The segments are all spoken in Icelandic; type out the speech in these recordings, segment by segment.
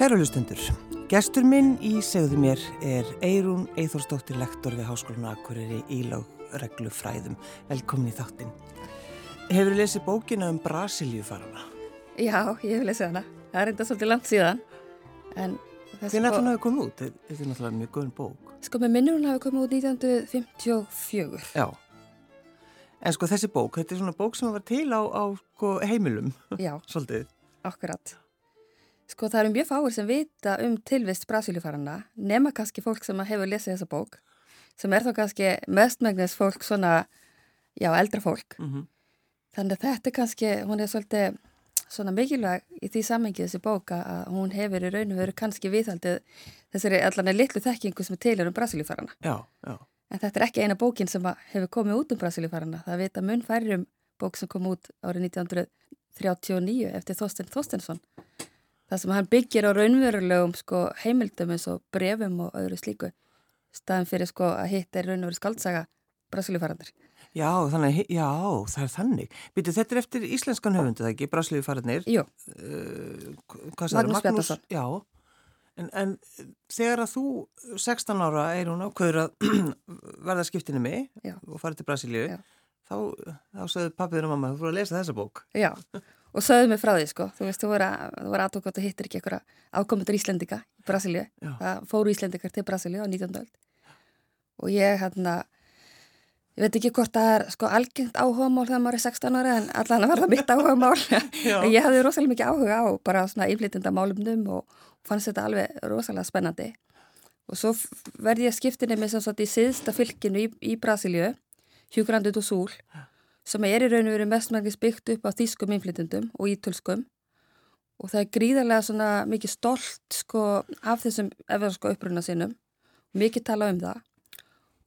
Kæru hlustendur, gestur minn í segðu mér er Eirún Eithórsdóttir lektor við Háskólinu Akureyri í lögreglufræðum. Velkomin í þáttinn. Hefur þið lesið bókina um Brasilíufarana? Já, ég hef lesið hana. Það er enda svolítið langt síðan. Hvernig ætla hann að koma út? Þetta er náttúrulega mjög góðin bók. Sko með minnur hann hafi komið út 1954. Já. En sko þessi bók, þetta er svona bók sem var til á, á sko, heimilum. Já. Akkurat. Sko það eru mjög fáir sem vita um tilvist Brasilíufarana, nema kannski fólk sem hefur lesið þessa bók, sem er þá kannski mestmægnis fólk svona, já, eldra fólk. Mm -hmm. Þannig að þetta er kannski, hún er svolítið svona mikilvæg í því samengið þessi bóka að hún hefur í raun og veru kannski viðhaldið þessari allan litlu þekkingu sem er til um Brasilíufarana. Já, já. En þetta er ekki eina bókin sem hefur komið út um Brasilíufarana. Það vita mun færrum bók sem kom út árið 1939 eftir Þorsten Þorstensson það sem hann byggir á raunverulegum sko, heimildum eins og brefum og öðru slíku staðan fyrir sko, að hitt er raunveru skaldsaga Brasilíufarandir. Já, þannig, já, það er þannig. Býtu, þetta er eftir íslenskan höfundu, það ekki? Brasilíufarandir? Uh, Magnús Bjartarsson. Já, en, en þegar að þú 16 ára er hún ákveður að verða skiptinu mig já. og fara til Brasilíu, þá, þá sagði pappiður og mamma, þú fór að lesa þessa bók. Já, og sögðu mig frá því sko. Þú veist, þú voru aðtók að hittir ekki eitthvað ákomendur Íslendika í Brasilíu. Það fóru Íslendikar til Brasilíu á 19. öld. Og ég hérna ég veit ekki hvort það er sko algengt áhugamál þegar maður er 16 ára en allan að verða mitt áhugamál. Ég hafði rosalega mikið áhuga á bara svona yflýtinda málumnum og fannst þetta alveg rosalega spennandi. Og svo verði ég skiptinni með sem sagt í síðsta fylkinu í, í Brasilíu Hjúgrandi do Súl sem er í raun og veru mestmægnis byggt upp á þýskum innflytjandum og ítölskum. Og það er gríðarlega svona mikið stolt sko af þessum efðarsko uppruna sinum og mikið tala um það.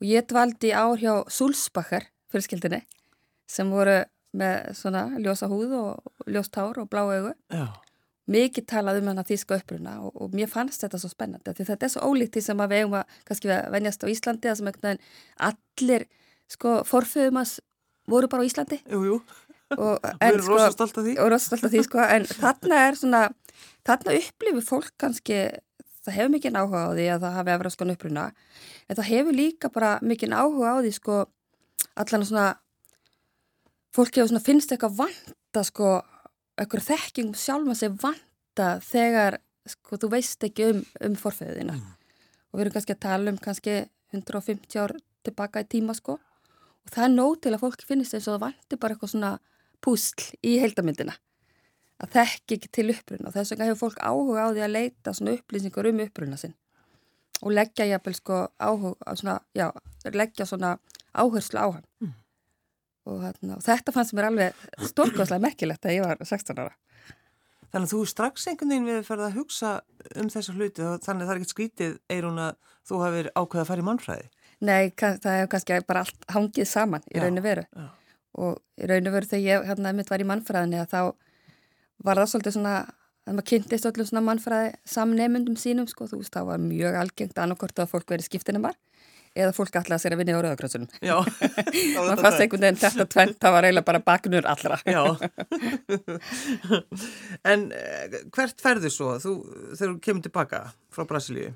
Og ég dvaldi ár hjá Súlsbakkar fyrirskildinni sem voru með svona ljósa húð og ljóst hár og blá augu. Já. mikið talað um hana þýska uppruna og, og mér fannst þetta svo spennandi því þetta er svo ólíkt því sem að við eigum að kannski venjast á Íslandi að sem allir sko forföðum að voru bara á Íslandi. Jú, jú, og við erum sko, rosa stolt af því. og rosa stolt af því sko, en þarna er svona þarna upplifir fólk kannski það hefur mikið áhuga á því að það hafi efraskon uppruna, en það hefur líka bara mikið áhuga á því sko allan svona fólk hefur svona finnst eitthvað vanta sko, eitthvað þekkingum sjálf að segja vanta þegar sko þú veist ekki um, um forfeyðina Mm. og við erum kannski að tala um kannski 150 ár tilbaka í tíma sko og það er nóg til að fólki finnist eins og það vantir bara eitthvað svona púsl í heildamyndina að þekki ekki til uppruna. Og þess vegna hefur fólk áhuga á því að leita svona upplýsingar um uppruna sinn. Og leggja jafnvel sko áhuga svona, já, leggja svona áherslu á hann. Mm. og, þarna, og þetta fannst mér alveg stórkoslega merkilegt að ég var 16 ára. Þannig að þú strax einhvern veginn við ferð að hugsa um þessa hluti og þannig að það er ekkert skrítið eirun að þú hafið ákveðið að fara í mannfræði. Nei, það hefur kannski bara allt hangið saman í raun og veru já. og í raun og veru þegar ég hérna mitt var í mannfræðinni að þá var það svolítið svona að maður kynntist öllum svona mannfræði samneimundum sínum sko, þú veist, það var mjög algengt annarkort að fólk verið skiptinumar eða fólk alltaf sér að vinna rauðakrossunum. Já. Man fannst einhvern veginn þetta tvent, það var eiginlega bara baknur allra. En eh, hvert ferðu svo þú, þegar þú kemur tilbaka frá Brasilíu?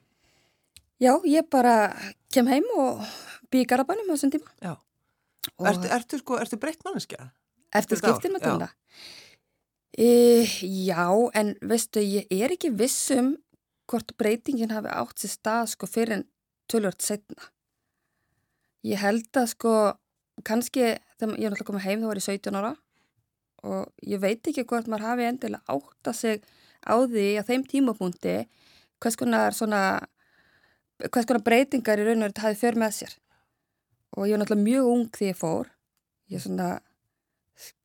Já, ég bara kem heim og bý í Garabænum á þessum tíma. Já. Ertu, ertu, sko, ertu breytt manneskja? eftir skiptin með tóna? E, já, en veistu, ég er ekki vissum hvort breytingin hafi átt sér stað sko fyrir en tölvört setna. Ég held að sko, kannski þegar ég er náttúrulega komið heim þá var ég 17 ára og ég veit ekki hvort maður hafi endilega átt að sig á því að þeim tímapunkti hvers konar svona hvers konar breytingar í raun og þetta hafi för með sér. Og ég var náttúrulega mjög ung því ég fór. Ég er svona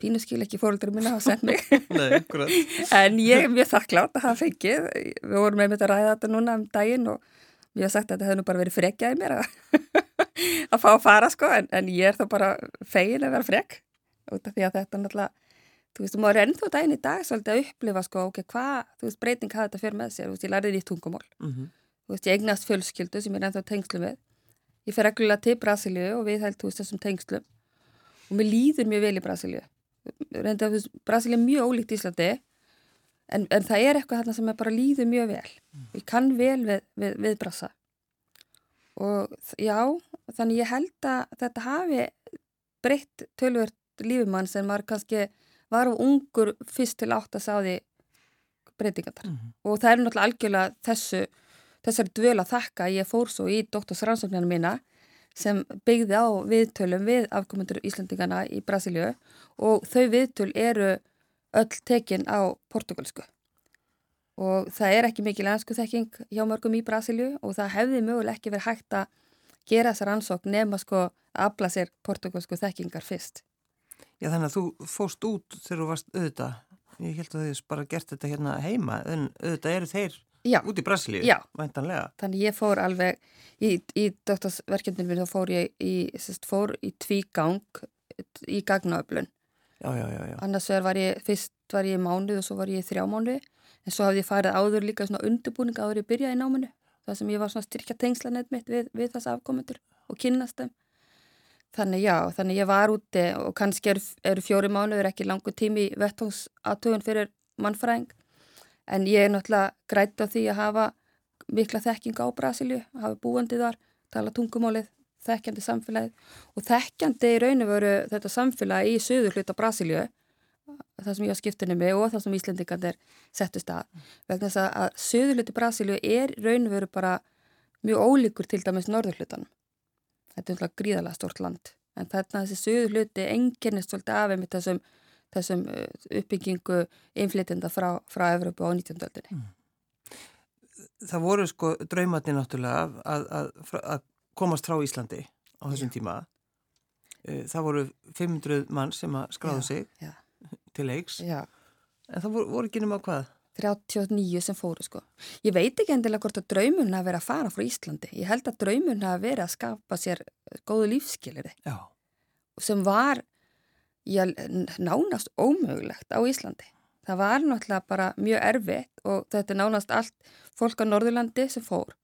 pínu skil ekki fóröldur minna að senda mig. En ég er mjög þakklátt að hafa fengið. Við vorum með að ræða þetta núna um daginn og ég hef sagt að þetta hefði nú bara verið frekjaði mér að, að fá að fara sko. En, en ég er þá bara fegin að vera frek. Út af því að þetta náttúrulega þú veist, maður er ennþá daginn í dag svolítið að upplifa sko, ok, hvað, þú veist, breyting hafa þetta fyrir með sér, þú veist, ég lærði því tungumál. Mm þú veist, ég eignast fjölskyldu sem ég er ennþá tengslu með. Ég fer reglulega til Brasilíu og við held, þessum tengslum og mér líður mjög vel í Brasilíu. Reynda, veist, Brasilíu er mjög ólíkt Íslandi en, en það er eitthvað þarna sem er bara líður mjög vel mm. ég kann vel við, við, við brasa og já þannig ég held að þetta hafi breytt tölvört lífumann sem var kannski var á ungur fyrst til átt að sá því breytingar mm -hmm. og það er náttúrulega algjörlega þessu þessari dvöl að þakka ég fór svo í doktorsrannsóknarna mína sem byggði á viðtölum við afkomundur Íslandingana í Brasilíu og þau viðtöl eru öll tekin á portugalsku og það er ekki mikil ennsku þekking hjá mörgum í Brasilíu og það hefði möguleg ekki verið hægt að gera þessar ansók nema sko að afla sér portugalsku þekkingar fyrst. Já þannig að þú fóst út þegar þú varst auðvitað, ég held að þið bara gert þetta hérna heima en auðvitað eru þeir Já. út í Brasilíu, Já. væntanlega. Þannig ég fór alveg í, í doktorsverkefninu þá fór ég í, sérst, fór í tvígang í gagnaöflun. Já, já, já, já. Annars var ég, fyrst var ég mánuð og svo var ég þrjá mánuði en svo hafði ég farið áður líka svona undirbúning áður ég byrjaði náminu það sem ég var svona styrkja tengslanett mitt við, við þess afkomendur og kynast þeim þannig já, þannig ég var úti og kannski eru er fjóri mánuður ekki langu tími í vettvángsatögun fyrir mannfræðing en ég er náttúrulega grætt á því að hafa mikla þekking á Brasilju hafa búandi þar, tala tungumálið þekkjandi samfélagið. Og þekkjandi í rauninu veru þetta samfélagi í söður hluta Brasilju það sem ég á skiptunum með og það sem Íslandingarnir settust að. Vegna þess að, að söðurluti Brasilíu er raunveru bara mjög ólíkur til dæmis norðurlutan þetta er umhlað gríðalega stort land. En þarna þessi söðurluti enginnist svolítið af með þessum, þessum uh, uppbyggingu inflytenda frá, frá Evropu á 19. öldinni mm. Það voru sko draumatni náttúrulega að, að, að komast frá Íslandi á þessum tíma uh, það voru 500 mann sem að skráðu sig já til leiks Já. en það voru, voru ekki nema hvað 39 sem fóru sko ég veit ekki endilega hvort að draumurna að vera að fara frá Íslandi, ég held að draumurna að vera að skapa sér góðu lífskiliri Já. sem var já, nánast ómögulegt á Íslandi. Það var náttúrulega bara mjög erfitt og þetta er nánast allt fólk á Norðurlandi sem fór.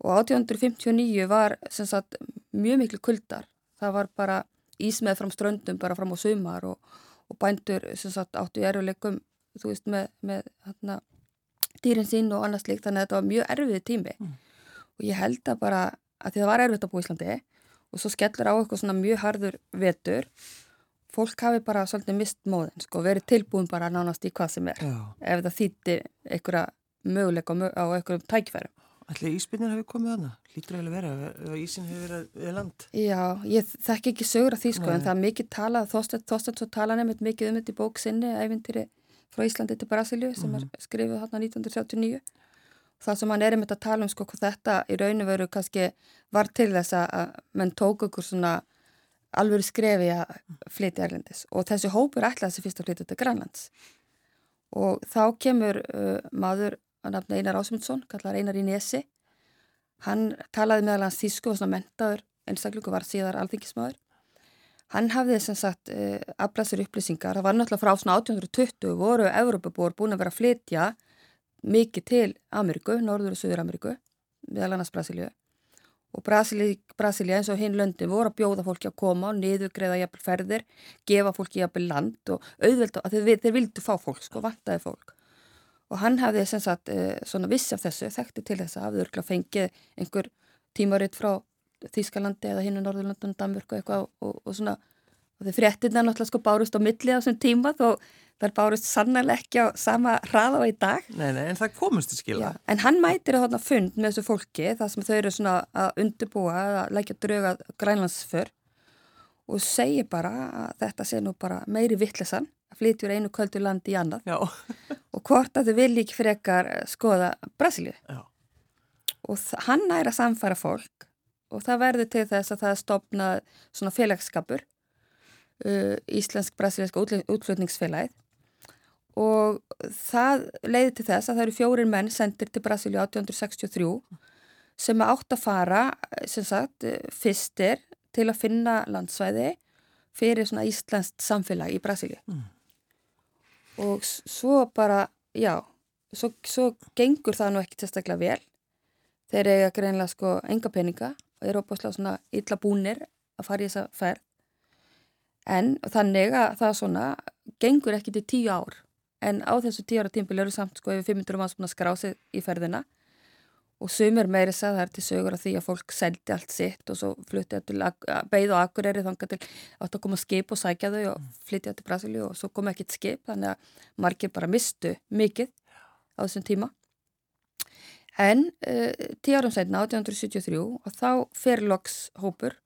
Og 1859 var sagt, mjög miklu kuldar. Það var bara ísmeð fram ströndum bara fram á sumar og og bændur sagt, áttu í eruleikum þú veist með, með hérna, dýrin sín og annars líkt þannig að þetta var mjög erfið tími. Mm. og ég held að bara að því það var erfitt að bú Íslandi og svo skellur á eitthvað svona mjög harður vetur fólk hafi bara svolítið mist móðin sko, verið tilbúin bara nánast í hvað sem er Já. ef það þýttir einhverja möguleika á einhverjum tækifærum Ætli íspinnir hafi komið hana? Lítur að vera ef ísin hefur verið við land? Já, ég þekk ekki sögur af því sko Nei. en það er mikið talað, Þorstedt svo tala nefnit mikið um þetta í bóksinni ævintýri frá Íslandi til Brasilju sem mm er skrifið hérna 1979 það sem hann er um þetta að tala um sko hvað þetta í rauninu veru kannski var til þess að menn tók okkur svona alveg skrefi að flytja erlendis og þessi hópur ætlaði þessi fyrst að flytja til Grænlands og þá kemur uh, maður að nafna Einar Ásmundsson, kallar Einar í Nesi. Hann talaði meðal hans þísku og svona mentaður, einstaklega var síðar alþingismöður. Hann hafði sem sagt uh, aflæsir upplýsingar, það var náttúrulega frá svona 1820 voru Európabúar búin að vera að flytja mikið til Ameríku, Norður og Suður Ameríku, meðal annars Brasilíu. Og Brasilíu eins og hinn löndin voru að bjóða fólki að koma og niðugreiða jafnvel ferðir, gefa fólki jafnvel land og auðvelda að þeir, þeir vildu fá fólk, sko, vantaði fólk. Og hann hafði sem sagt eh, svona viss af þessu, þekkti til þess að hafði örgla fengið einhver tímaritt frá Þýskalandi eða hinn á Norðurlandun, Danmörku eitthvað og, og svona og þeir fréttina náttúrulega sko bárust á milli á þessum tíma þó þær bárust sannlega ekki á sama hraða á í dag. Nei, nei, en það komist í skila. Já, en hann mætir að þarna fund með þessu fólki þar sem þau eru svona að undirbúa að lækja drauga grænlandsför og segir bara að þetta sé nú bara meiri vittlesan að flytjur einu kvöldu landi í annað. Og hvort að þau vilji ekki frekar skoða Brasilíu. Og hann næra samfara fólk og það verður til þess að það er stopnað svona félagskapur uh, Íslensk-Brasilíska útflutningsfélagið og það leiði til þess að það eru fjórir menn sendir til Brasilíu 1863 sem átt að fara sem sagt fyrstir til að finna landsvæði fyrir svona Íslandst samfélag í Brasilíu mm og svo bara, já, svo, svo gengur það nú ekki tilstaklega vel. Þeir eiga greinlega sko enga peninga og eru opaslega svona illa búnir að fara í þessa ferð. En þannig að það svona gengur ekki til tíu ár en á þessu tíu ára tímpil eru samt sko yfir 500 manns búin að skrá sig í ferðina. Og sumir meiri er til sögur af því að fólk seldi allt sitt og svo flutti til beigð og akureyri þangar til átt að koma skip og sækja þau og flytja til Brasilíu og svo kom ekkit skip þannig að margir bara mistu mikið á þessum tíma. En uh, tíu árum setna 1873 og þá fer loks hópur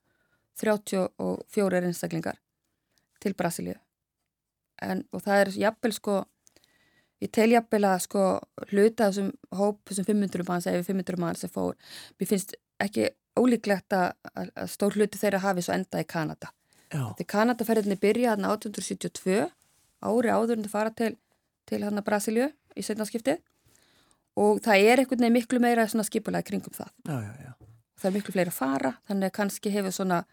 34 einstaklingar til Brasilíu. En og það er jafnvel sko ég tel jafnvel að sko hluta þessum hóp, þessum 500 manns eða 500 manns sem fór, mér finnst ekki ólíklegt að, að stór hluti þeirra hafi svo enda í Kanada. Því Kanadaferðinni byrja hann 1872 ári áður en það fara til, til hann að Brasilju í setnarskiptið og það er einhvern veginn miklu meira skipulega kringum það. Já, já, já. það er miklu fleira að fara þannig að kannski hefur svona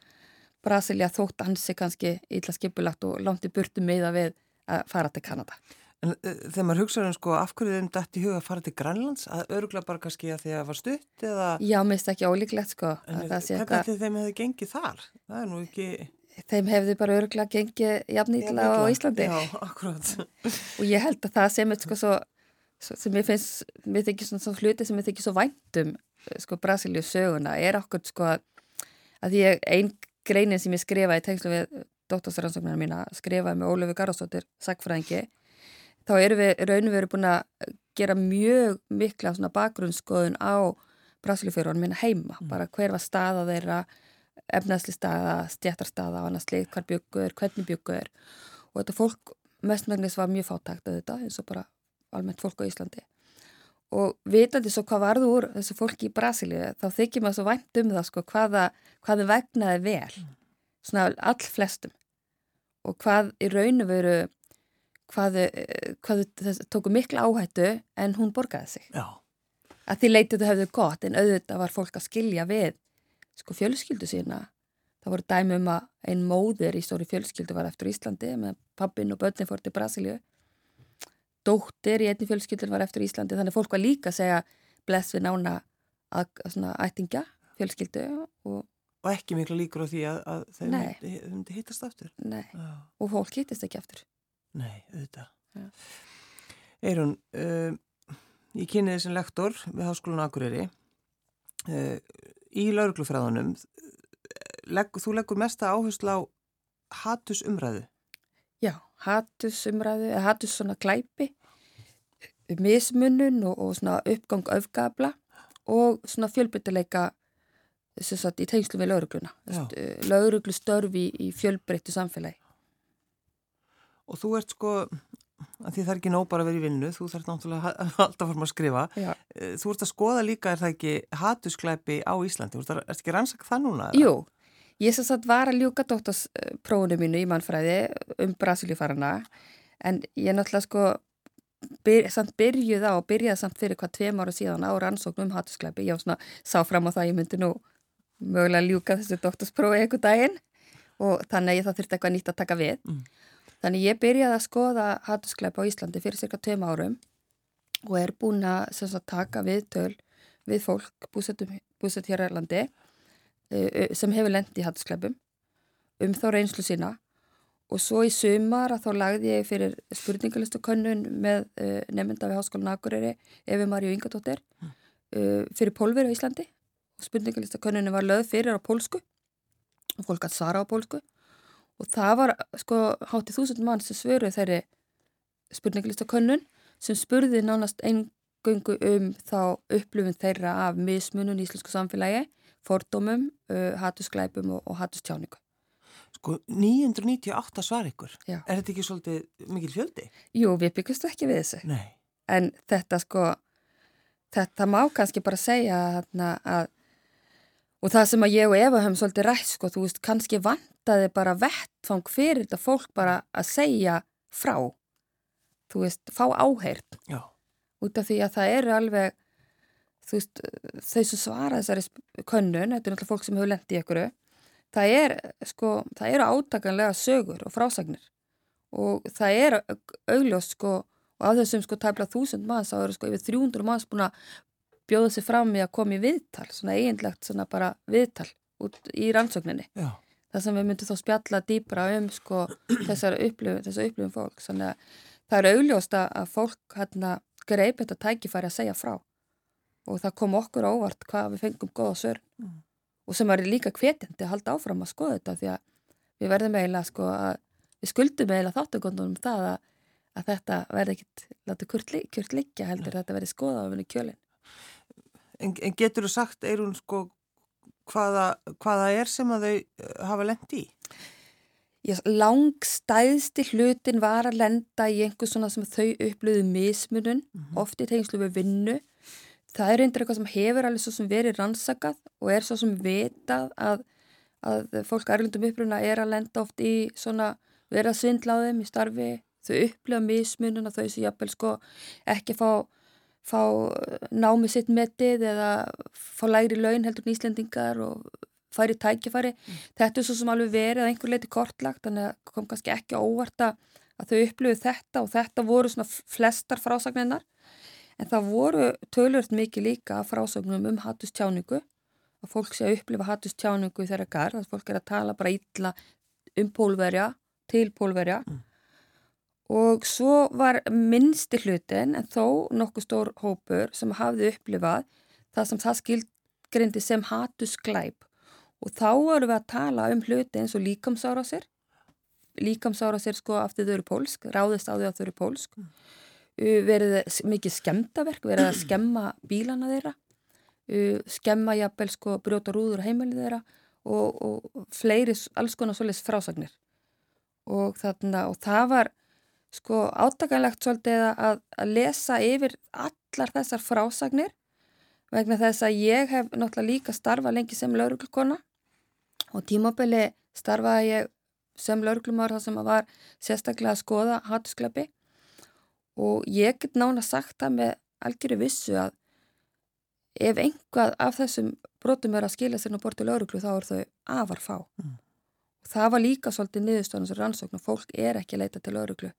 Brasilja þótt hansi kannski illa skipulagt og langt í burtu meða við að fara til Kanada En uh, þegar maður hugsaður um sko af hverju þeim dætt í huga að fara til Grænlands, að örugla bara kannski að því að það var stutt eða... Já, mér finnst ekki ólíklegt sko. En hvernig ætti þeim hefði gengið þar? Það er nú ekki... Þeim hefði bara örugla gengið jafnýtla á Íslandi. Já, akkurat. Og ég held að það sem er sko svo, sem ég finnst, mér þykir svona, svona hluti sem ég þykir svo væntum sko Brasilíu söguna er okkur sko að ég, einn greinin sem ég skrifa þá erum við raunum verið búin að gera mjög mikla bakgrunnsskoðun á Brasilíufjörðunum minna heima, mm. bara hver var staða þeirra, efnæsli staða, stjættarstaða og annars lið, hver byggur, hvernig byggur og þetta fólk mestmægnis var mjög fátækt að þetta eins og bara almennt fólk á Íslandi og vitandi svo hvað varðu úr þessu fólki í Brasilíu þá þykir maður svo vænt um það sko hvaða, hvaði vegnaði vel, mm. svona all flestum og hvað í raunum veru hvað, hvað það tóku mikla áhættu en hún borgaði sig. Já. Að því leitið þau hefðu gott en auðvitað var fólk að skilja við sko fjölskyldu sína. Það voru dæmi um að einn móðir í stóri fjölskyldu var eftir Íslandi með pappin og börnin fór til Brasilíu. Dóttir í einni fjölskyldu var eftir Íslandi þannig fólk var líka að segja bless við nána að, svona ættingja fjölskyldu og Og ekki miklu líkur á því að, að þeim myndi hittast aftur? Nei, Já. og fólk hittist ekki aftur. Nei, auðvitað. Ja. Eirun, uh, ég kynni þessin lektor við Háskólan Akureyri. Uh, í lauruglufræðunum, legg, þú leggur mesta áherslu á hatusumræðu. Já, hatusumræðu, hatus svona klæpi, mismunun og, og svona uppgang öfgabla og svona fjölbryttileika í tengslu við laurugluna. Lauruglustörfi í fjölbreyttu samfélagi og þú ert sko, að því það er ekki nóg bara að vera í vinnu, þú þarf náttúrulega alltaf að forma að skrifa, Já. Eh, þú ert að skoða líka, er það ekki hatusklæpi á Íslandi, þú ert ekki rannsaka það núna? Jú, ég svo satt var að ljúka dóttarsprófunu mínu í mannfræði um Brasilíufarana, en ég náttúrulega sko byr, samt byrjuð á og byrjaði samt fyrir hvað tveim ára síðan á rannsóknum um hatusklæpi, ég svona, sá fram á það ég myndi nú mögulega ljúka þessu dóttarsprófi eitthvað daginn og þannig að ég það þurfti eitthvað nýtt að taka við. Mm. Þannig ég byrjaði að skoða hattuskleip á Íslandi fyrir cirka tveim árum og er búin að sagt, taka viðtöl við fólk búsett hér á Írlandi sem hefur lendi í hattuskleipum um þá reynslu sína. Og svo í sumar að þá lagði ég fyrir spurningalistu könnun með uh, nefnda við Háskólan Akureyri Efi Marju Ingadóttir fyrir pólveri á Íslandi. Og spurningalistu könnunni var löð fyrir á pólsku og fólk að svara á pólsku og það var sko háttið þúsund mann sem svöruð þeirri spurninglistakönnun sem spurði nánast eingöngu um þá upplifun þeirra af mismunum í íslensku samfélagi, fordómum, uh, hattusklæpum og, og hattustjáningu. Sko 998 svar ykkur, Já. er þetta ekki svolítið mikil fjöldi? Jú, við byggjastu ekki við þessu. Nei. En þetta sko, þetta má kannski bara segja að Og það sem að ég og Eva höfum svolítið rætt, sko, þú veist, kannski vantaði bara vettfang fyrir þetta fólk bara að segja frá, þú veist, fá áheirt. Já. Út af því að það eru alveg, þú veist, þau sem svara þessari könnun, þetta er náttúrulega fólk sem hefur lendið í ykkur, það er, sko, það eru átakanlega sögur og frásagnir og það er augljós, sko, og á þessum, sko, tæpla þúsund manns, þá eru, sko, yfir 300 manns búin að bjóða sér fram í að koma í viðtal, svona eiginlegt svona bara viðtal út í rannsókninni. Já. Það sem við myndum þá spjalla dýbra um sko þessar upplifun, þessar upplifun fólk. Að það er augljóst að fólk hérna greip þetta tækifæri að segja frá og það kom okkur óvart hvað við fengum góða sörn mm. og sem er líka kvetjandi að halda áfram að skoða þetta því að við verðum eiginlega sko að við skuldum eiginlega þáttökundunum það að, að þetta verði ekkit látið kurt, kurt líka heldur þetta verði skoða á vinni kjölinn. En, en getur þú sagt, Eirún, sko hvaða, hvaða er sem að þau eh, hafa lendi í? Langstæðsti hlutin var að lenda í einhvers svona sem þau upplöðu mismunum, mm -hmm. oft í tegingslu við vinnu. Það er eindir eitthvað sem hefur alveg svo sem verið rannsakað og er svo sem vitað að, að fólk erlundum upplöfuna er að lenda oft í svona á þeim í starfi. Þau upplöða mismunum að þau sem jafnvel sko ekki fá, fá námið sitt metið eða fá læri laun heldur nýslendingar og færi tækifæri. Mm. Þetta er svo sem alveg verið að einhver leiti kortlagt, þannig að kom kannski ekki óvarta að þau upplöfu þetta og þetta voru svona flestar frásagninnar. En það voru tölvört mikið líka frásagnum um hattustjáningu, að fólk sé að upplifa hattustjáningu þeirra garð, að fólk er að tala bara ítla um pólverja, til pólverja. Mm. Og svo var minnsti hlutin, en þó nokkuð stór hópur sem hafði upplifað það sem það skildgrindi sem hattusglæp og þá erum við að tala um hluti eins og líkamsárásir. Líkamsárásir sko aftur þau eru pólsk ráðist á því að þau eru pólsk. Mm. verið mikið skemtaverk verið að skemma bílana þeirra. Skemma jafnvel sko brjóta rúður heimilið þeirra og, og fleiri alls konar svolítið frásagnir. Og, þarna, og það var sko átakanlegt svolítið að, að lesa yfir allar þessar frásagnir vegna þess að ég hef náttúrulega líka starfa lengi sem lauruglukona og tímabili starfaði ég sem laurglumar þar sem að var sérstaklega að skoða hattusklepi og ég get nána sagt það með algjöru vissu að ef einhvað af þessum brotum er að skilja sér á bortu lauruglu þá er þau afar fá. Mm. og það var líka svolítið niðurstofnum sem rannsókn og fólk er ekki að leita til lauruglu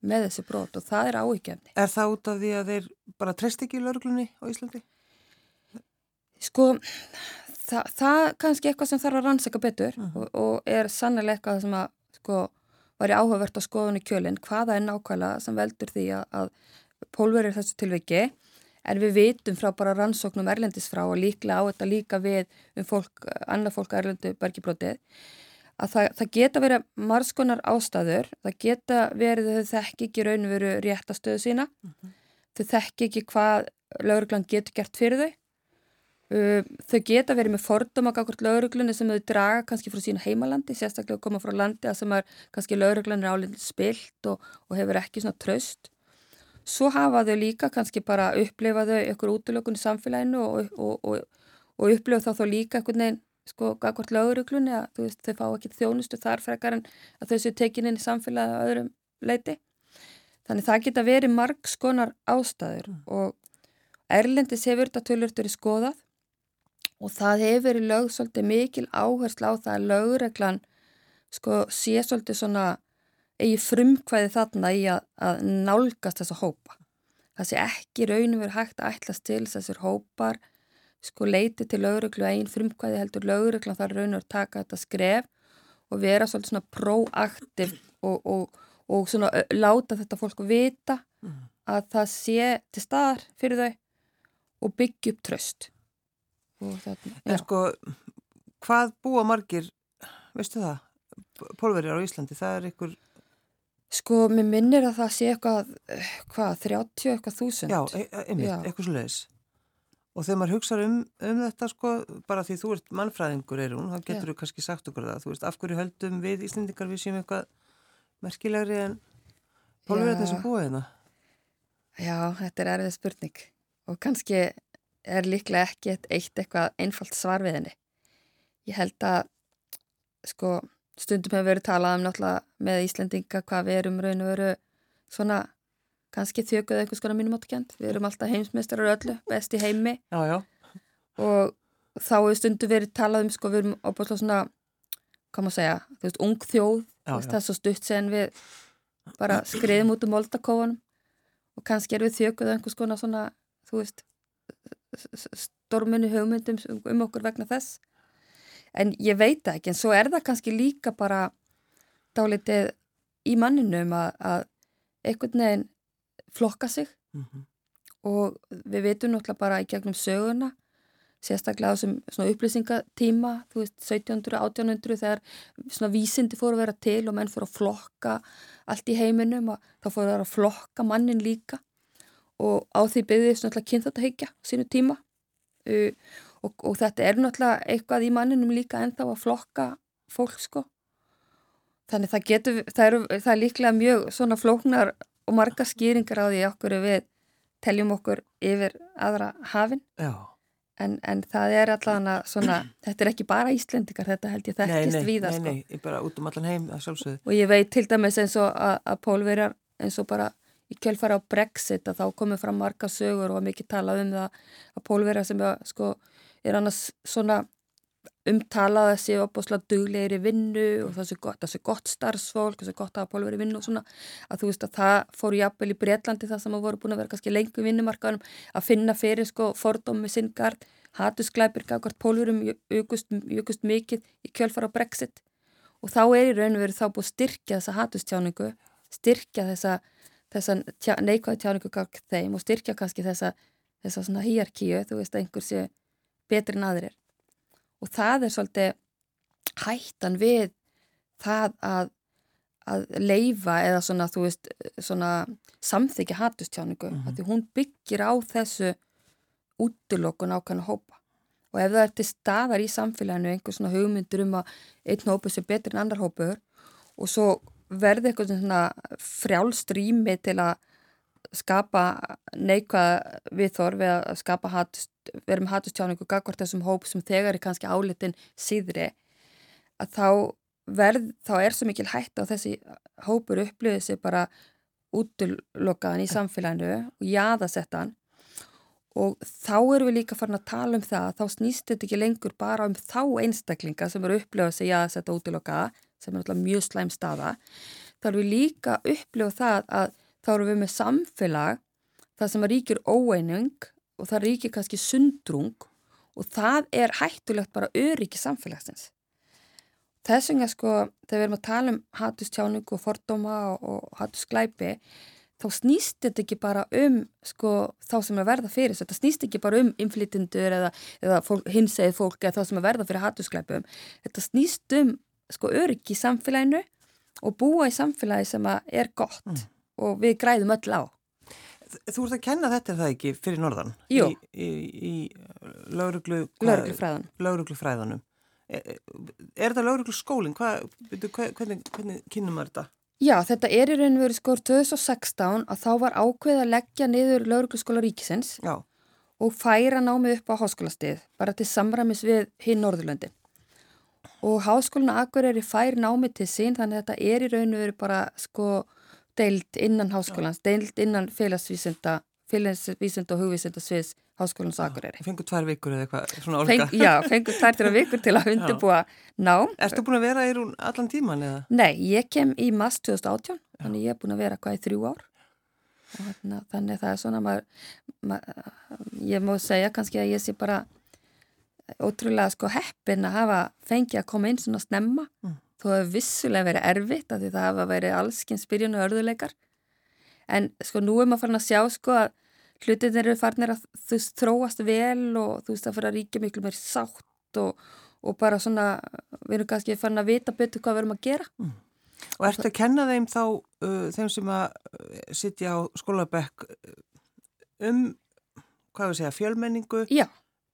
með þessi brot og það er áhyggjafni Er það út af því að þeir bara treyst ekki lauruglunni á Íslandi? Sko það, það kannski eitthvað sem þarf að rannsaka betur uh. -huh. og, og er sannlega eitthvað sem að sko var í áhugavert á skoðunni kjölinn hvaða er nákvæmlega sem veldur því að, að pólverið þessu tilviki en við vitum frá bara rannsóknum erlendis frá og líklega á þetta líka við um fólk, annað fólk erlendu bergibrótið að það, það geta verið margskonar ástæður, það geta verið þau þekki ekki raun og veru réttastöðu sína, mhm. -huh. þau þekki ekki hvað lauruglan getur gert fyrir þau Uh, þau geta verið með fordóma akkord lauruglunni sem þau draga kannski frá sínu heimalandi, sérstaklega koma frá landi að sem er kannski lauruglunni álinn spilt og, og hefur ekki svona tröst. Svo hafa þau líka kannski bara upplifaðu ykkur útlökun í samfélaginu og, og, og upplifa þá þá líka einhvern veginn sko akkord lauruglunni að veist, þau fá ekki þjónustu þar frekar en að þau séu tekin inn í samfélagi að öðrum leiti. Þannig það geta verið marg skonar ástæður mm. og Erlendis hefur þetta tölvört verið skoðað og það hefur verið lög svolítið mikil áherslu á það að lögreglan sko sé svolítið svona eigi frumkvæði þarna í að, að nálgast þessa hópa. Það sé ekki raunum verið hægt að ætlas til þessir hópar sko leiti til lögreglu einn frumkvæði heldur lögreglan þar raunum að taka þetta skref og vera svolítið svona proaktiv og, og, og svona láta þetta fólk vita mm. að það sé til staðar fyrir þau og byggja upp tröst en sko hvað búa margir veistu það, pólverjar á Íslandi? Það er ykkur sko, mér minnir að það sé eitthvað hvað, 30 eitthvað þúsund? Já, e, e einmitt, eitthvað svo leiðis og þegar maður hugsaður um, um þetta sko bara því þú ert mannfræðingur er hún þá getur þú kannski sagt okkur það, þú veist af hverju höldum við Íslandingar við séum eitthvað merkilegri en pólverjarnir sem búa hérna? Já, þetta er erfið spurning. Og kannski er líklega ekki eitt eitthvað einfalt svar við henni. Ég held að sko, stundum hefur verið talað um náttúrulega með Íslendinga hvað við erum raun og veru svona kannski þjökuð eitthvað skona mínum átkjönd. Við erum alltaf heimsmeistarar öllu, best í heimi. Já, já. og þá hefur stundum verið talað um sko við erum ábúinlega svona, hvað maður segja, þú veist, ung þjóð, það er svo stutt sen við bara skriðum út um moldakóanum og kannski er við þjökuð eitthvað skona svona, þú veist, storminu hugmyndum um okkur vegna þess. En ég veit ekki en svo er það kannski líka bara dálitið í manninum að, að einhvern veginn flokka sig. Mm -hmm. og við veitum náttúrulega bara í gegnum söguna sérstaklega á þessum upplýsingatíma þú veist 1700, 1800 þegar svona vísindi fóru að vera til og menn fóru að flokka allt í heiminum og þá fóru að flokka mannin líka. Og á því byggðist náttúrulega kynþáttahyggja sínu tíma. Uh, og, og þetta er náttúrulega eitthvað í manninum líka ennþá að flokka fólk sko. Þannig það getur, það er, það er líklega mjög svona flóknar og marga skýringar á því okkur við teljum okkur yfir aðra hafinn Já En, en það er allavega svona, þetta er ekki bara Íslendikar, þetta held ég þekkist. Nei, sko. nei, nei, bara út um allan heim. Og ég veit til dæmis eins og að, að pólverjar, eins og bara í kjölfara á Brexit, að þá komið fram marga sögur og mikið talað um það að pólverjar sem er, sko, er annars svona umtalað að séu opbúslega duglegir í vinnu og það sé gott, gott starfsfólk, það sé gott að pólveri vinnu og svona, að þú veist að það fór jafnvel í Breitlandi það sem að voru búin að vera kannski lengu vinnumarkaðum að finna fyrir sko fordómi sinngard, hatusglæpir gafkvært pólverum jökust mikið í kjölfara á Brexit. Og þá er í raun og veru þá búið styrkja þessa hatustjáningu, styrkja þessa, þessa neikvæði tjáningu gafkvært þeim og styrkja kannski þessa, þessa svona hýjarkíu, þú veist að einhver sé betri en aðrir og það er svolítið hættan við það að, að leifa eða svona, þú veist, svona samþykja hatustjáningu, mm -hmm. því hún byggir á þessu útlokun ákvæmna hópa og ef það er til staðar í samfélaginu einhver svona hugmyndur um að einn hópu sé betur en annar hópur og svo verði eitthvað svona frjálstrými til að skapa neikvæða viðþorf eða að skapa hatust verðum hatustjáningu gagvart þessum hóp sem þegar er kannski álitin síðri að þá verð, þá er svo mikil hætt á þessi hópur upplöðið sér bara útlokaðan í samfélaginu og jaðasettan og þá erum við líka farin að tala um það þá snýst þetta ekki lengur bara um þá einstaklinga sem eru upplöðið sér jaðasetta útlokaða sem er alltaf mjög slæm staða. Þá erum við líka upplöðið það að þá erum við með samfélag það sem ríkir óeinung og það ríkir kannski sundrung og það er hættulegt bara öryggi samfélagsins. Þess vegna sko, þegar við erum að tala um hatustjáningu og fordóma og, og hatusglæpi, þá snýst þetta ekki bara um sko, þá sem er verða fyrir þessu. Þetta snýst ekki bara um inflytindur eða, eða hinsegið fólk eða þá sem er verða fyrir hatusglæpum. Þetta snýst um sko, öryggi í samfélaginu og búa í samfélagi sem er gott mm. og við græðum öll á. Þú ert að kenna þetta er það ekki fyrir norðan? Jú. Í, í, í lauruglu... Lauruglufræðan. Lauruglufræðanum. Er, er þetta lauruglu skólinn? Hvernig, hvernig kynum maður þetta? Já, þetta er í raun og verið skór 2016 að þá var ákveð að leggja niður lauruglu skóla ríkisins Já. og færa námið upp á háskólastið bara til samræmis við hinn Norðurlöndi. Og háskólinu Akur er í fær námið til sín þannig að þetta er í raun og verið bara sko deild innan háskólans, deild innan félagsvísinda, félagsvísinda og hugvísinda sviðs háskólans Akureyri. Fengur tvær vikur eða eitthvað svona orga? Feng, já, fengur tvær til að vikur til að undirbúa nám. Erstu búin að vera í hún allan tíman eða? Nei, ég kem í mass 2018, já. þannig ég er búin að vera hvað í þrjú ár. Hérna, þannig það er svona, maður, maður, ég má segja kannski að ég sé bara ótrúlega sko heppin að hafa fengið að koma inn svona snemma. Mm þó hefur vissulega verið erfitt af því það hafa verið allskinn spyrjun og örðuleikar en sko nú er maður farin að sjá sko að hlutin eru farinir að þú veist þróast vel og þú veist að fara að ríkja miklu meir sátt og, og bara svona við erum kannski farin að vita betur hvað við erum að gera. Mm. Og ertu að kenna þeim þá uh, þeim sem að uh, sitja á skólabekk um hvað við segja fjölmenningu? Já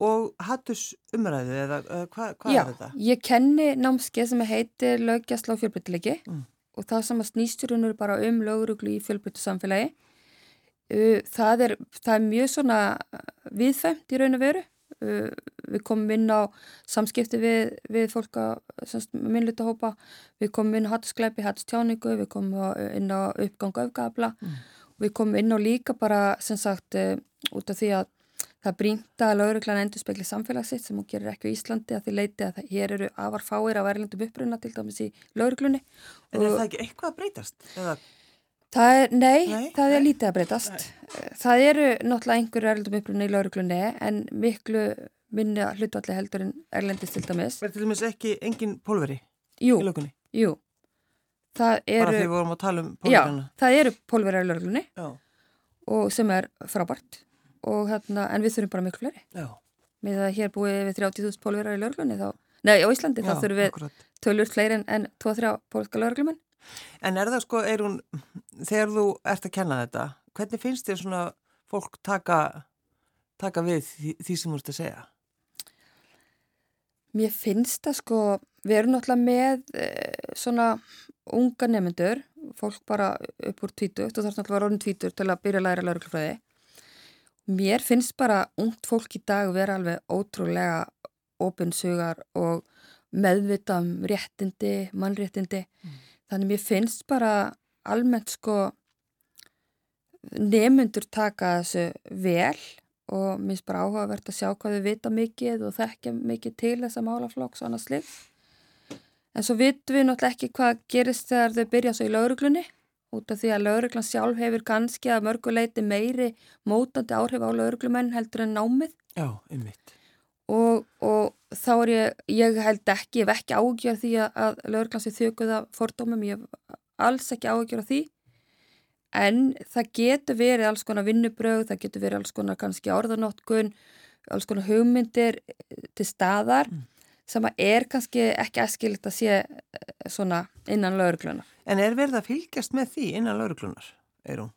og hattus umræðu eða uh, hvað hva er þetta? Já, ég kenni námskeið sem heitir lögjastla og fjölbryttilegi mm. og það sem að snýsturinn eru bara um lögruglu í fjölbryttu samfélagi. Uh, það, er, það er mjög svona viðfæmt í raun og veru. Uh, við komum inn á samskipti við, við fólk að minnluta hópa, við komum inn á hattuskleipi, hattustjáningu, við komum inn á uppgang öfgabla, mm. við komum inn á líka bara sem sagt út af því að Það brínta að lauruglan endur spekli samfélagsitt sem hún gerir ekki á Íslandi að því leiti að hér eru afar fáir á erlendum uppruna til dæmis í lauruglunni. En er það ekki eitthvað að breytast? Það er, nei, nei, það er nei. lítið að breytast. Nei. Það eru náttúrulega einhverju erlendum uppruna í lauruglunni en miklu minni allir heldur en erlendist til dæmis. Er til dæmis ekki engin pólveri jú, í laugunni? Jú, það eru... Bara því við vorum að tala um Já, pólverjana. það eru pólverjar í lögreglunni Já. og sem er frábært og hérna, en við þurfum bara miklu fleiri. Já. Með að hér búið við 30.000 pólverjar í lögreglunni þá, nei, á Íslandi þá Já, þurfum við akkurat. tölur fleiri en, en 2-3 pólska lögreglumenn. En er það sko, er hún, þegar þú ert að kenna þetta, hvernig finnst þér svona fólk taka, taka við því, því sem þú ert að segja? Mér finnst það sko, við erum náttúrulega með e, svona unga nefnendur, fólk bara upp úr tvítur, þú þarfst náttúrulega að vera orðin tvítur til að byrja að læra lauruglufræði. Mér finnst bara ungt fólk í dag vera alveg ótrúlega opinsugar og meðvita um réttindi, mannréttindi. Mm. Þannig mér finnst bara almennt sko nefnendur taka þessu vel og mér finnst bara áhugavert að sjá hvað þau vita mikið og þekkja mikið til þessa málaflokks og annað slik. En svo vitum við náttúrulega ekki hvað gerist þegar þau byrja svo í lauruglunni út af því að lauruglan sjálf hefur kannski að mörguleiti meiri mótandi áhrif á lauruglumenn heldur en námið Já, einmitt. og, og þá er ég, ég held ekki, ég hef ekki ágjör því að, lauruglan sé þjökuð af fordómum, ég hef alls ekki ágjör af því en það getur verið alls konar vinnubröð, það getur verið alls konar kannski orðanótkun, alls konar hugmyndir til staðar Mm. Sem er kannski ekki eskilt að sé eh, svona innan lauruglunar. En er verið að fylgjast með því innan lauruglunar, er hún?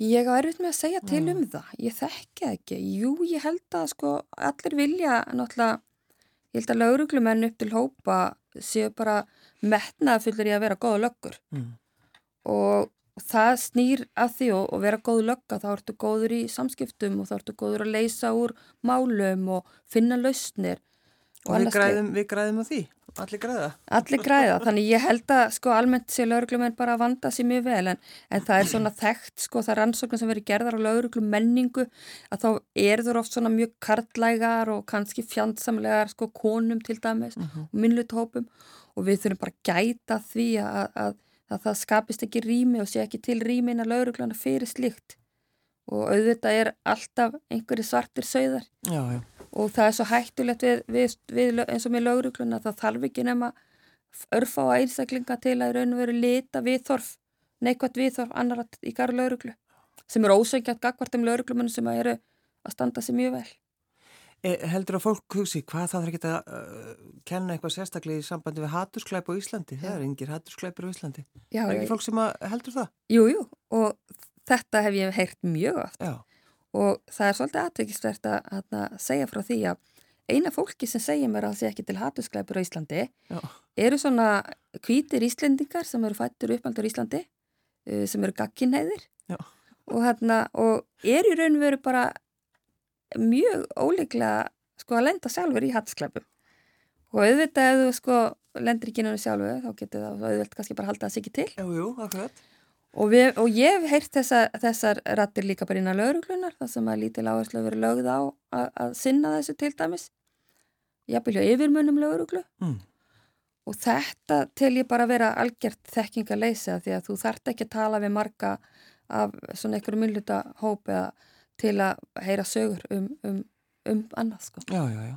Ég á erfitt með að segja til um það, ég þekki ekki. Jú, ég held að sko allir vilja náttúrulega, ég held að lauruglumenn upp til hópa séu bara metnaða fullir í að vera góða löggur Mm. og það snýr að því og, og vera góð lögga þá ertu góður í samskiptum og þá ertu góður að leysa úr málum og finna lausnir. Og við annað slíkt. græðum, við græðum á því, allir græða. Allir græða, þannig ég held að sko almennt sé lauruglumenn bara að vanda sér mjög vel en, en það er svona þekkt sko það rannsóknir sem verið gerðar á lauruglumenningu að þá eru þú oft svona mjög karlægar og kannski fjandsamlegar sko konum til dæmis Mhm. og minnluthópum og við þurfum bara gæta því að, að, að það skapist ekki rými og sé ekki til rými innan laurugluna fyrir slíkt og auðvitað er alltaf einhverju svartir sögðar Já, já. Og það er svo hættulegt við, við, við, eins og með lögregluna það þarf ekki nema örfá að einstaklinga til að raun og veru lita viðþorf, neikvægt viðþorf annara í garð lögreglu sem eru ósöngjart gagvart um lögreglumunum sem eru að standa sér mjög vel. E, heldur að fólk hugsi, hvað það er ekki að uh, kenna eitthvað sérstaklega í sambandi við hatusklæp á Íslandi? Það er engir hatusklæpur á Íslandi. Já, er ekki fólk sem heldur það? Jú, jú, og þetta hef ég heyrt mjög Já. Og það er svolítið aðtökisvert að, að segja frá því að eina fólki sem segja mér að það sé ekki til hatusklæpur á Íslandi Já. eru svona hvítir Íslendingar sem eru fættur uppaldur í Íslandi uh, sem eru gagkinhæðir Já. og, hérna, og er í raun veru bara mjög óleiklega sko að lenda sjálfur í hatusklæpum og auðvitað ef þú sko lendir ekki náttúrulega sjálfu þá getur það auðvitað kannski bara halda það sig ekki til Jú, jú, akkurat. Og, við, og ég hef heyrt þessa, þessar rattir líka bara innan lauruglunar þar sem að lítil áherslu verið lögð á að, að sinna þessu til dæmis jafnvel hjá yfirmönnum lauruglu Mm. og þetta til ég bara vera algjört þekkingaleysa því að þú þart ekki að tala við marga af svona einhverju myndluta hóp eða til að heyra sögur um, um, um annað sko. Já, já, já.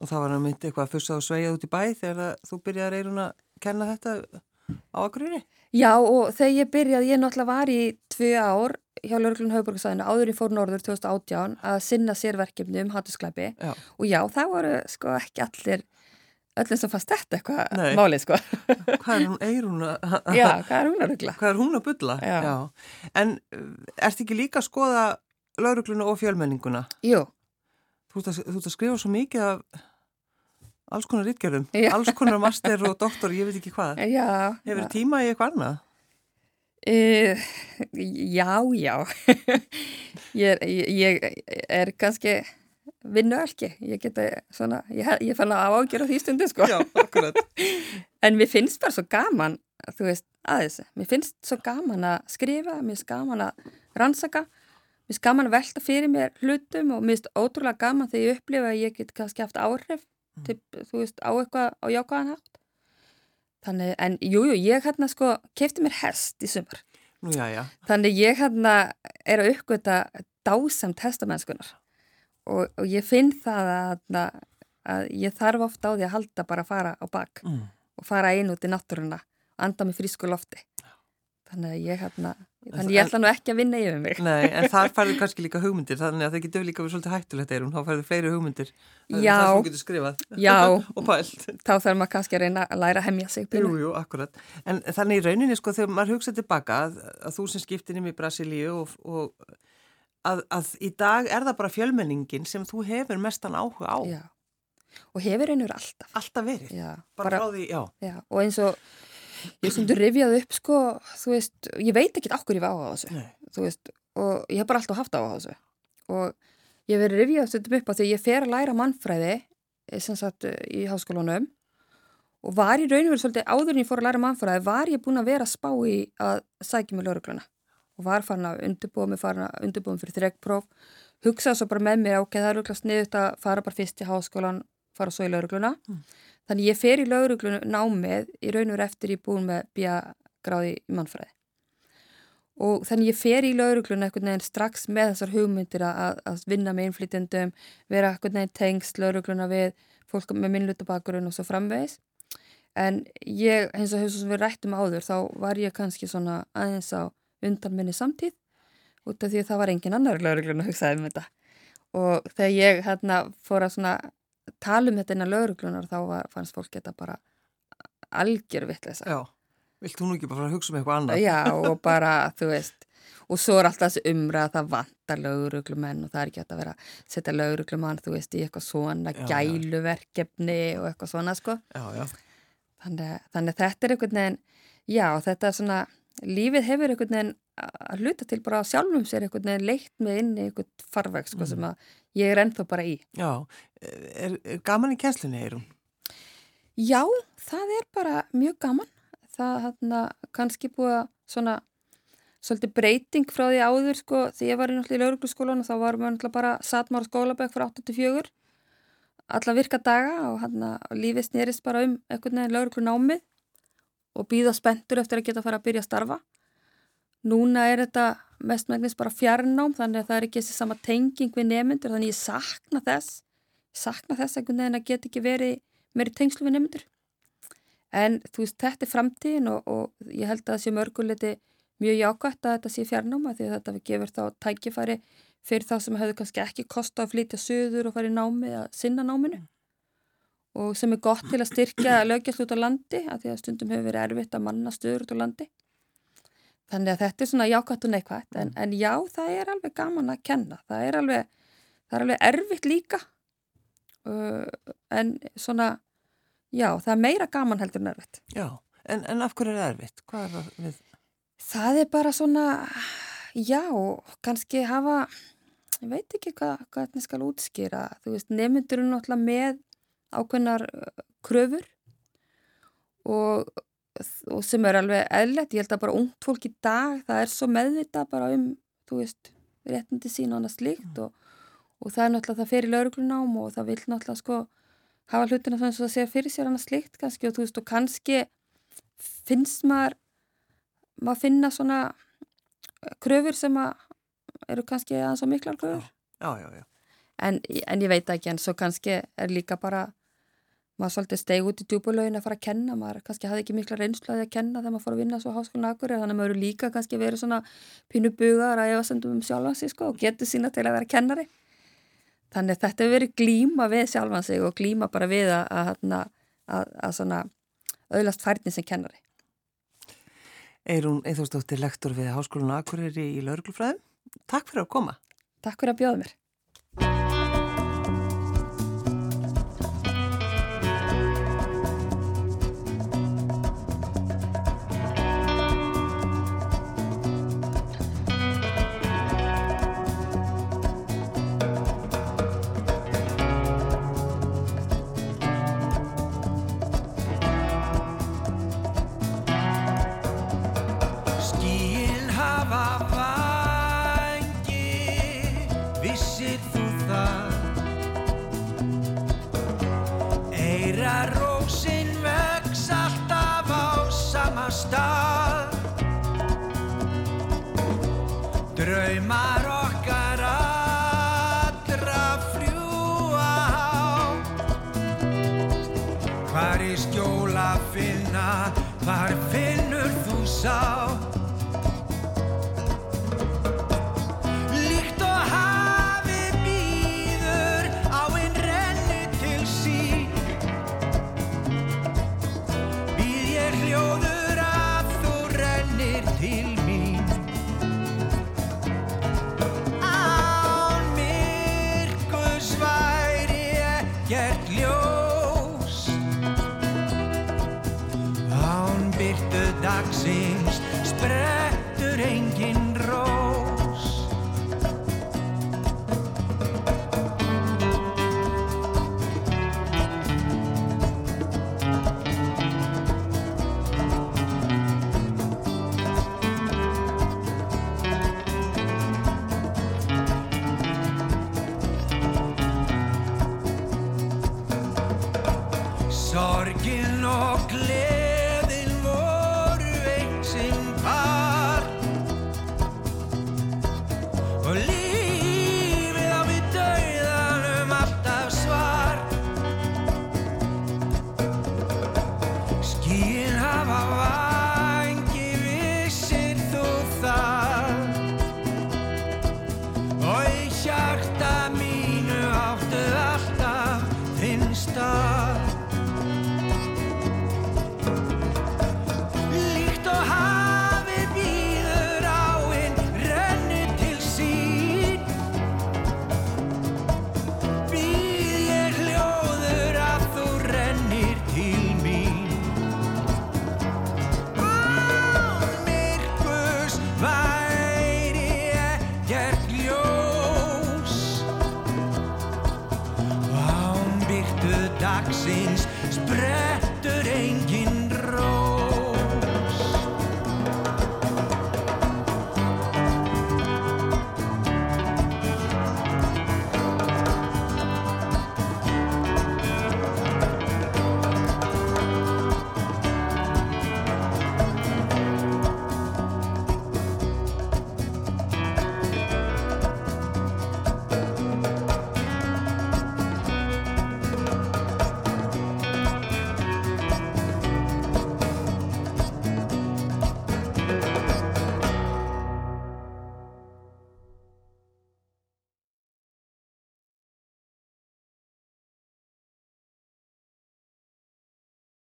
Og það var að myndi eitthvað að fyrsta og sveigja út í bæ þegar að þú byrjaði eirun að kenna þetta á akkurinni? Já og þegar ég byrjaði, ég náttúrulega var í tvö ár hjá Lörglun Hauðborgarsæðinu áður í fór norður 2018 að sinna sérverkefni um hattusklæpi Já. og já, það voru sko ekki allir öllum sem fannst þetta eitthvað málið sko. Hvað er hún að... já, hvað er hún að ruggla? Hvað er hún að bulla? Já. En uh, ertu ekki líka að skoða laurugluna og fjölmenninguna? Jú, Þú ert, að, þú ert að skrifa svo mikið af alls konar Já. alls konar master og doktor, ég veit ekki hvað. já. Hefur tíma í eitthvað annað? Uh, já, já. ég, er, ég, er kannski vinnualki. Ég geta svona, ég, ég fann að ágjöra því stundu sko. Já, akkurat. En mér finnst bara svo gaman, þú veist, að þessu. Mér finnst svo gaman að skrifa, mér finnst gaman að rannsaka, mér finnst gaman að velta fyrir mér hlutum og mér finnst ótrúlega gaman þegar ég upplifa að ég get kannski haft áhrif, til, þú veist, á eitthvað á jákvæðan hátt. Þannig, en jújú, jú, ég hérna sko kefti mér hest í sumar. Nú, já, já. Þannig ég hérna er að uppgöta dásamt hestamennskunar og, og ég finn það að, að ég þarf ofta á því að halda bara að fara á bak Mm. og fara inn út í náttúruna anda með frísku lofti þannig að ég hérna Þannig ég ætla nú ekki að vinna yfir mig. Nei, en þar færðu kannski líka hugmyndir, þannig að það getur líka verið svolítið hættulegt eirun, þá færðu fleiri hugmyndir. Já. Það sem getur skrifað. Já. og pælt. Þá þarf maður kannski að reyna að læra að hemmja sig. Jú, jú, akkurat. En þannig í rauninni, sko, þegar maður hugsaði tilbaka að, að þú sem skiptir inn í Brasilíu og, og að, að í dag er það bara fjölmenningin sem þú hefur mestan áhuga á. Já. Og hefur einhver alltaf. Alltaf verið. Já. Bara, bara því, já. Já, og eins og ég stundur rifjað upp sko, þú veist, ég veit ekki okkur ég var á þessu, Nei. þú veist og ég hef bara alltaf haft á þessu og ég verið rifjað stundum upp á því ég fer að læra mannfræði eh, sem sagt eh, í háskólanum og var í raun og verið svolítið áður en ég fór að læra mannfræði var ég búin að vera að spá í að sækja mig laurugluna og var farin að undirbúa mig, farin að undirbúa mig fyrir þreggpróf, hugsaði svo bara með mér ok, það er auðvitað sniðut að fara bara fyrst í háskólan, fara svo í laurugluna mm. Þannig ég fer í lauruglunu námið í raun og eftir ég búin með bíja gráði í mannfræði. Og þannig ég fer í lauruglunu eitthvað nefn strax með þessar hugmyndir að, að vinna með innflytjandum, vera eitthvað nefn tengst laurugluna við fólk með minnlutabakurinn og svo framvegis. En ég, eins og hefur við rættum áður, þá var ég kannski svona aðeins á undan minni samtíð út af því að það var engin annar lauruglunu að hugsaði um þetta. Og þegar ég hérna fór að svona tala um þetta innan lauruglunar þá var, fannst fólk þetta bara algjör vittlisa. Já, vilt þú nú ekki bara hugsa um eitthvað annað? Já, og bara, þú veist, og svo er alltaf þessi umræð að það vantar lauruglumenn og það er ekki að vera að setja lauruglumann, þú veist, í eitthvað svona já, gæluverkefni já. og eitthvað svona, sko. Já, já. Þannig, þannig þetta er einhvern veginn, já, þetta er svona, lífið hefur einhvern veginn að hluta til bara sjálfum sér einhvern veginn leitt með inn í einhvern farveg, sko, mm. sem að ég er ennþá bara í. Já, er, er gaman í kjenslunni, Eirún? Já, það er bara mjög gaman. Það hann kannski búið að svona svolítið breyting frá því áður sko því ég var í náttúrulega í laurugluskólan og þá varum við náttúrulega bara satmára skólabæk frá 8-4 alla virka daga og hann að lífið snýrist bara um einhvern veginn lauruglunámið og býða spendur eftir að geta að fara að byrja að starfa. Núna er þetta mestmægnis bara fjarnám þannig að það er ekki þessi sama tenging við nemyndur þannig ég sakna þess. Ég sakna þess einhvern veginn að geta ekki verið meiri tengslu við nemyndur en þú veist þetta er framtíðin og, og ég held að það sé mörguleiti mjög jákvæmt að þetta sé fjarnáma því að þetta gefur þá tækifæri fyrir þá sem hefur kannski ekki kosta að flytja söður og fara í námi að sinna náminu. Og sem er gott til að styrkja lögjast út á landi að því að stundum hefur verið erfitt að manna stöður út á landi Þannig að þetta er svona jákvæmt og neikvægt en, mm. en já, það er alveg gaman að kenna. Það er alveg, það er alveg erfitt líka uh, en svona, já, það er meira gaman heldur en erfitt. Já, en, en af hverju er það erfitt? Hvað er það við? Það er bara svona, já, kannski hafa, ég veit ekki hvað, hvað þetta skal útskýra. Þú veist, nefndur eru náttúrulega með ákveðnar uh, kröfur og og sem er alveg eðlert, ég held að bara ungt fólk í dag, það er svo meðvita bara um, þú veist, réttindi sín og annað slikt mm. og, og það er náttúrulega það fer í lauruglunám og það vil náttúrulega sko hafa hlutina svo að segja fyrir sér annað slikt kannski og þú veist og kannski finnst maður maður finna svona kröfur sem að eru kannski aðeins á miklar kröfur já, já, já. En, en ég veit ekki en svo kannski er líka bara maður svolítið steg út í djúbulögin að fara að kenna maður kannski hafði ekki mikla reynsluði að kenna þegar maður fór að vinna svo háskólinu akkur þannig að maður eru líka kannski verið svona pínu bugar að efa sendum um sjálfan sig sko, og getur sína til að vera kennari. Þannig þetta hefur verið glíma við sjálfan sig og glíma bara við að, að, að, að svona auðlast færni sem kennari. Eirún Eithórsdóttir, lektor við Háskólinu Akureyri í Lörglufræðum Takk fyrir að koma. Takk fyrir að bjóða mér